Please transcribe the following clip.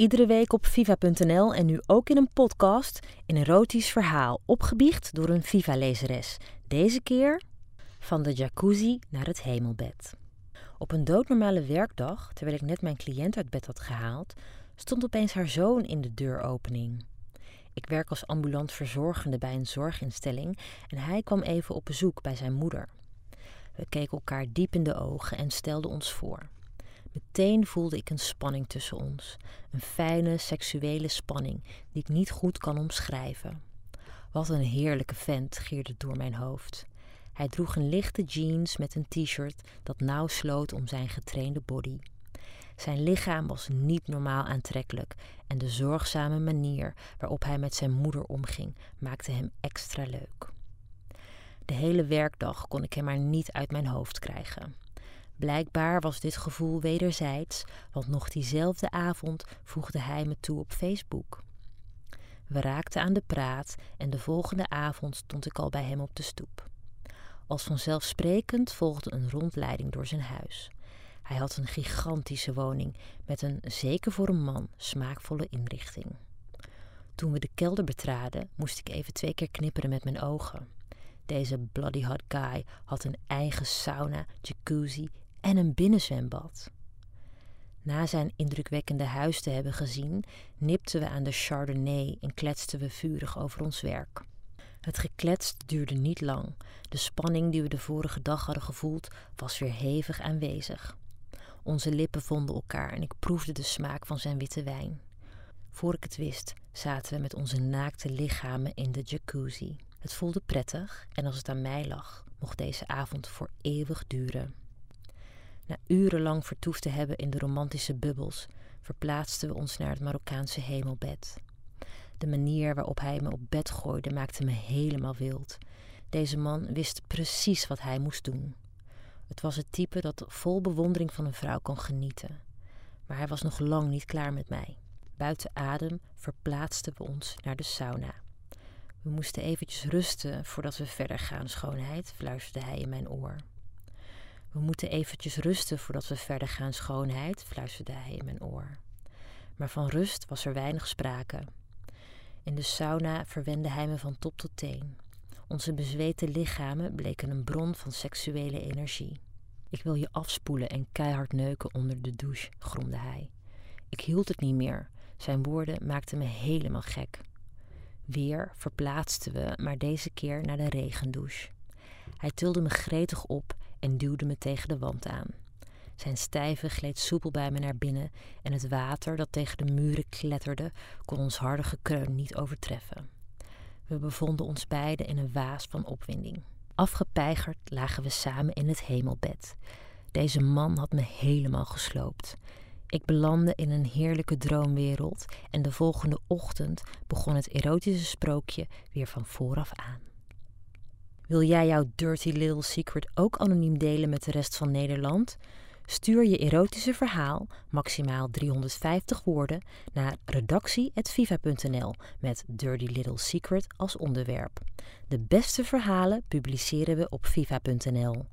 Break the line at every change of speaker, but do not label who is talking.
Iedere week op viva.nl en nu ook in een podcast een erotisch verhaal opgebiecht door een Viva-lezeres. Deze keer van de jacuzzi naar het hemelbed. Op een doodnormale werkdag, terwijl ik net mijn cliënt uit bed had gehaald, stond opeens haar zoon in de deuropening. Ik werk als ambulant verzorgende bij een zorginstelling en hij kwam even op bezoek bij zijn moeder. We keken elkaar diep in de ogen en stelden ons voor. Meteen voelde ik een spanning tussen ons. Een fijne seksuele spanning die ik niet goed kan omschrijven. Wat een heerlijke vent gierde door mijn hoofd. Hij droeg een lichte jeans met een t-shirt dat nauw sloot om zijn getrainde body. Zijn lichaam was niet normaal aantrekkelijk en de zorgzame manier waarop hij met zijn moeder omging maakte hem extra leuk. De hele werkdag kon ik hem maar niet uit mijn hoofd krijgen. Blijkbaar was dit gevoel wederzijds, want nog diezelfde avond voegde hij me toe op Facebook. We raakten aan de praat en de volgende avond stond ik al bij hem op de stoep. Als vanzelfsprekend volgde een rondleiding door zijn huis. Hij had een gigantische woning met een, zeker voor een man, smaakvolle inrichting. Toen we de kelder betraden, moest ik even twee keer knipperen met mijn ogen. Deze bloody hot guy had een eigen sauna, jacuzzi en een binnenzwembad. Na zijn indrukwekkende huis te hebben gezien, nipten we aan de Chardonnay en kletsten we vurig over ons werk. Het geklets duurde niet lang. De spanning die we de vorige dag hadden gevoeld was weer hevig aanwezig. Onze lippen vonden elkaar en ik proefde de smaak van zijn witte wijn. Voor ik het wist, zaten we met onze naakte lichamen in de jacuzzi. Het voelde prettig en als het aan mij lag, mocht deze avond voor eeuwig duren. Na urenlang vertoefd te hebben in de romantische bubbels, verplaatsten we ons naar het Marokkaanse hemelbed. De manier waarop hij me op bed gooide maakte me helemaal wild. Deze man wist precies wat hij moest doen. Het was het type dat vol bewondering van een vrouw kan genieten. Maar hij was nog lang niet klaar met mij. Buiten adem verplaatsten we ons naar de sauna. We moesten eventjes rusten voordat we verder gaan, schoonheid, fluisterde hij in mijn oor. We moeten eventjes rusten voordat we verder gaan, schoonheid, fluisterde hij in mijn oor. Maar van rust was er weinig sprake. In de sauna verwende hij me van top tot teen. Onze bezweten lichamen bleken een bron van seksuele energie. Ik wil je afspoelen en keihard neuken onder de douche, gromde hij. Ik hield het niet meer. Zijn woorden maakten me helemaal gek. Weer verplaatsten we, maar deze keer naar de regendouche. Hij tilde me gretig op en duwde me tegen de wand aan. Zijn stijve gleed soepel bij me naar binnen en het water dat tegen de muren kletterde kon ons harde gekreun niet overtreffen. We bevonden ons beiden in een waas van opwinding. Afgepeigerd lagen we samen in het hemelbed. Deze man had me helemaal gesloopt. Ik belandde in een heerlijke droomwereld en de volgende ochtend begon het erotische sprookje weer van vooraf aan. Wil jij jouw dirty little secret ook anoniem delen met de rest van Nederland? Stuur je erotische verhaal, maximaal 350 woorden, naar redactie.viva.nl met Dirty Little Secret als onderwerp. De beste verhalen publiceren we op viva.nl.